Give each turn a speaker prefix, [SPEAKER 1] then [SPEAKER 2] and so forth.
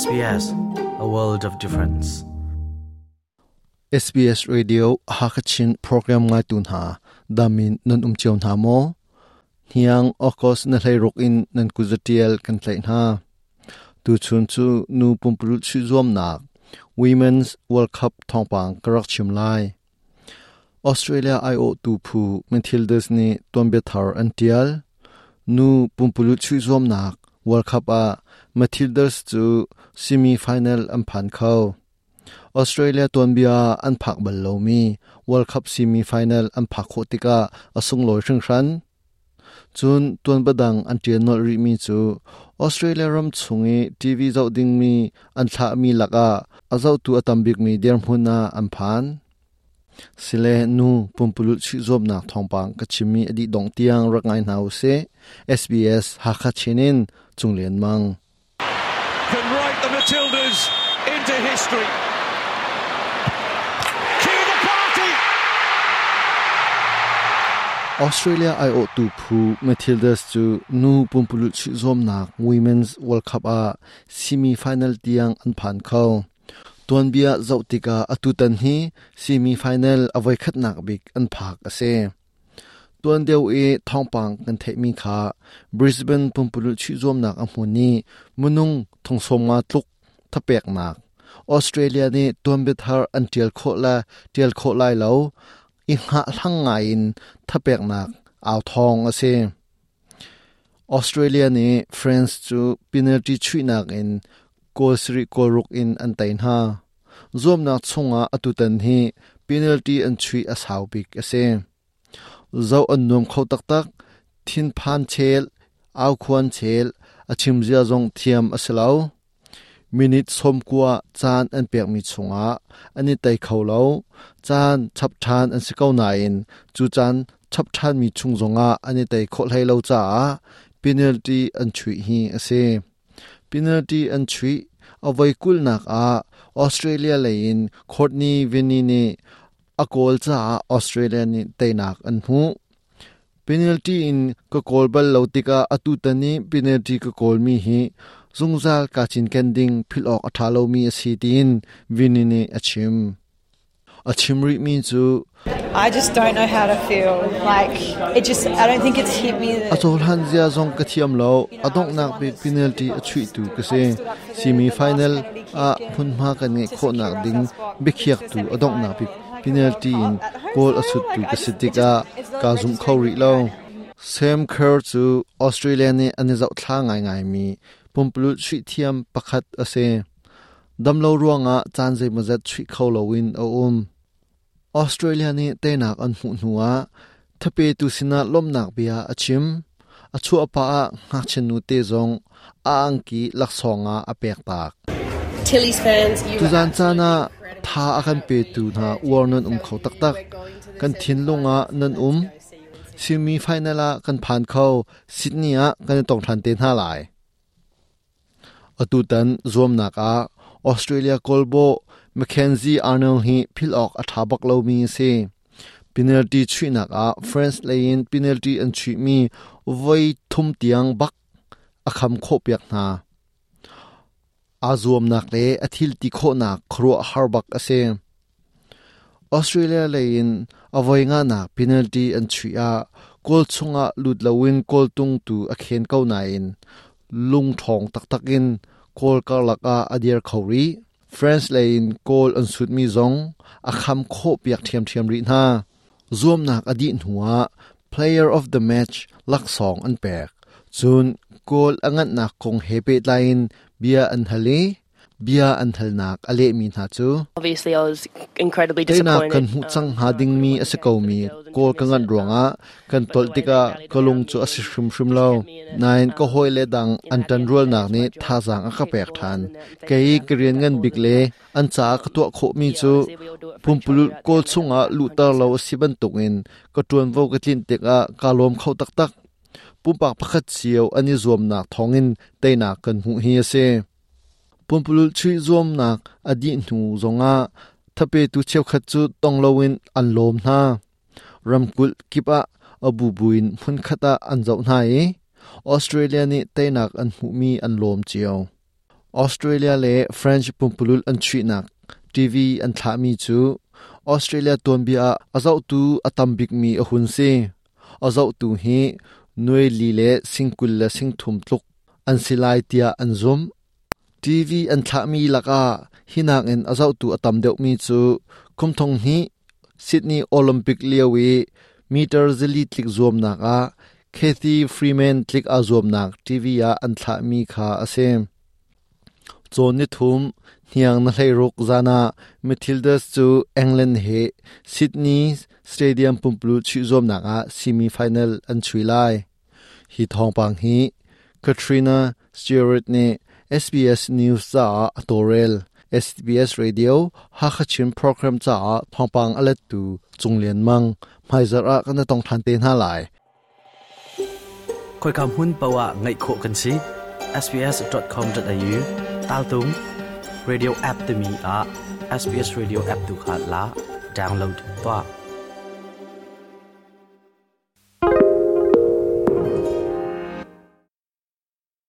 [SPEAKER 1] SBS, a world of difference.
[SPEAKER 2] SBS Radio Hakachin program ngai tun ha. Damin nan um chion ha mo. Hiang okos na hlei rok in nan kuzatiel kan hlei na. Tu chun chu nu pumpul chu zom na. Women's World Cup thongpang karak chim lai. Australia IO tu phu Matildas ni tombe thar antial. Nu pumpul chu zom nak World Cup a Matildas chu semi final an phan khau. Australia tonbia an phak bal lo mi. World Cup semi final an phak kho tika asung loi hring hran. Chun ton badang an tian nol ri mi chu. Australia ram chungi e TV zau ding mi an thla mi laka azau tu atambik mi der hmuna an phan. Sile nu pumpulut chi zom na thong pang ka chimi adi dong tiang rangai nau se. SBS ha kha chinin chunglen mang. Matildas into history. Australia I o tu phu Matildas chu nu pumpulu chi Women's World Cup a semi final tiang an phan tuan bia zautika atutan hi semi final avai khat nak bik an phak ase ตัวเดียวเอทองปังกันเทมีคาบริสเบนปุ่มปุลชิจอมนักอหมุนีมุนุงทงสมมาตุกทะเปกนักออสเตรเลียนี่
[SPEAKER 3] ตัว
[SPEAKER 2] นเบทาร์อันเตียลโคลาเตียลโคไลเลาอิงหะลังไงอินทะเปกนักเอาทองอเซออสเตรเลียนี่ฟรานซ์จูปินัลติชุยนักอินโกสริโกรุกอินอันเตนฮา zoom na chunga atutan hi penalty an chui as how bik ase zau an nuam khau tak tak, thin phan chel, au khuan chel achim zia zong thiam asilao minute som kwa chan an pek mi chunga, ani tai khau lo chan chap than an sikau na in chu chan chap than mi chung zonga, ani tai kho hai lo cha. Penalty an chui hi ase penalty an chui avai kul nak a. Australia lein khotni အကောလ်ချာအော်စတြေးလျန်တေနာကအန်မှု penalty in kokolbal lotika atutani penalty kokolmi hi zungzal kachin kending philok athalomi asitin winini achim achimri mi chu
[SPEAKER 4] I just don't know how to feel. Like it just I don't think it's hit me.
[SPEAKER 2] Atol hanzia zong kathiam lo adong nak bi penalty achui tu kase semi final a phunma kan nge khona ding bikhiak tu adong na bi penalty in goal asut tu ka sitika ka zum khori lo Sam Kerr chu Australia ni ani zau thla ngai ngai mi pumplu chhi thiam pakhat ase damlo ruanga chanjei mazat chhi kholo win a um Australia ni te nak an hu nuwa thape tu sina lom nak bia achim achu apa a ngak chen nu te zong a angki laksonga apek tak
[SPEAKER 5] Tilly's fans, you
[SPEAKER 2] tu zan chana tha akan pe tu na warnon um khau tak tak kan thin lunga nan um semi final a kan phan khau Sydney a kan tong than te na lai atu tan zom nak a Australia kolbo Mackenzie Arnold hi phil ok athabak lo mi se penalty chui nak a France lein penalty an chui mi voi thum tiang bak akham kho piak na azuam nak le athil ti kho nak khro harbak ase Australia lein avoinga na penalty an chui kol chunga lut lawin kol tung tu akhen kau na in. Lung thong tak takin kol ka laka adir khori France lein kol an sut mi zong, a kham kho piak thiam thiam ri na. Zoom nak adi nuwa player of the match lak song an pek chun kol angat nak kong hepe line bia an hale bia an thal nak ale mi na chu.
[SPEAKER 5] Obviously I was incredibly
[SPEAKER 2] te na kan
[SPEAKER 5] disappointed.
[SPEAKER 2] hu chang ha ding mi ase ko mi. kol ka ngan ronga kan tol tika kolung chu ase shum lo. Nine ko hoi le dang an tan rol nak ni tha jang a ka pek than. Kei krian ngan bik le an cha ka to kho mi chu. Pumpul kol chunga lu tar lo siban tukin ko tuan vo ka tin tika ka lom khau tak tak pumpak pakhat chiao ani zuam nak thongin teina kan hu hi ase pumpulul chui zuam nak adi hnu zonga thape tu cheu khat chu tonglowin an lom na ramkul kipa abu buin phun khata an zau na e. Australia ni teinak an hu mi an lom chiao. Australia le French pumpulul an chui nak TV an thla mi chu. Australia ton bia azau tu atambik mi a hun se. Azau tu hi noi li le singkul la singthum tluk an silai tia an zum TV an thla mi laka hinak en azau tu atam deuh mi chu kumthong hi. Sydney Olympic liawi meter zili tlik zuam naka Kathy Freeman tlik a à zuam nak TV ya à, an thla mi kha asem à chon ni thum hiang na hlei ruk zana Matildas chu England he Sydney Stadium pumplu chi zom naka semi final an chui lai hi thong pang hi Katrina Stewart ne SBS News za atorel SBS Radio Hakachin program cha thongpang alet tu chunglen mang mhaizar a kana tong than te na lai
[SPEAKER 1] Khoi kam hun pawa ngai kho kan si sbs.com.au Tao tung radio app to mi a SBS radio app to khat la download to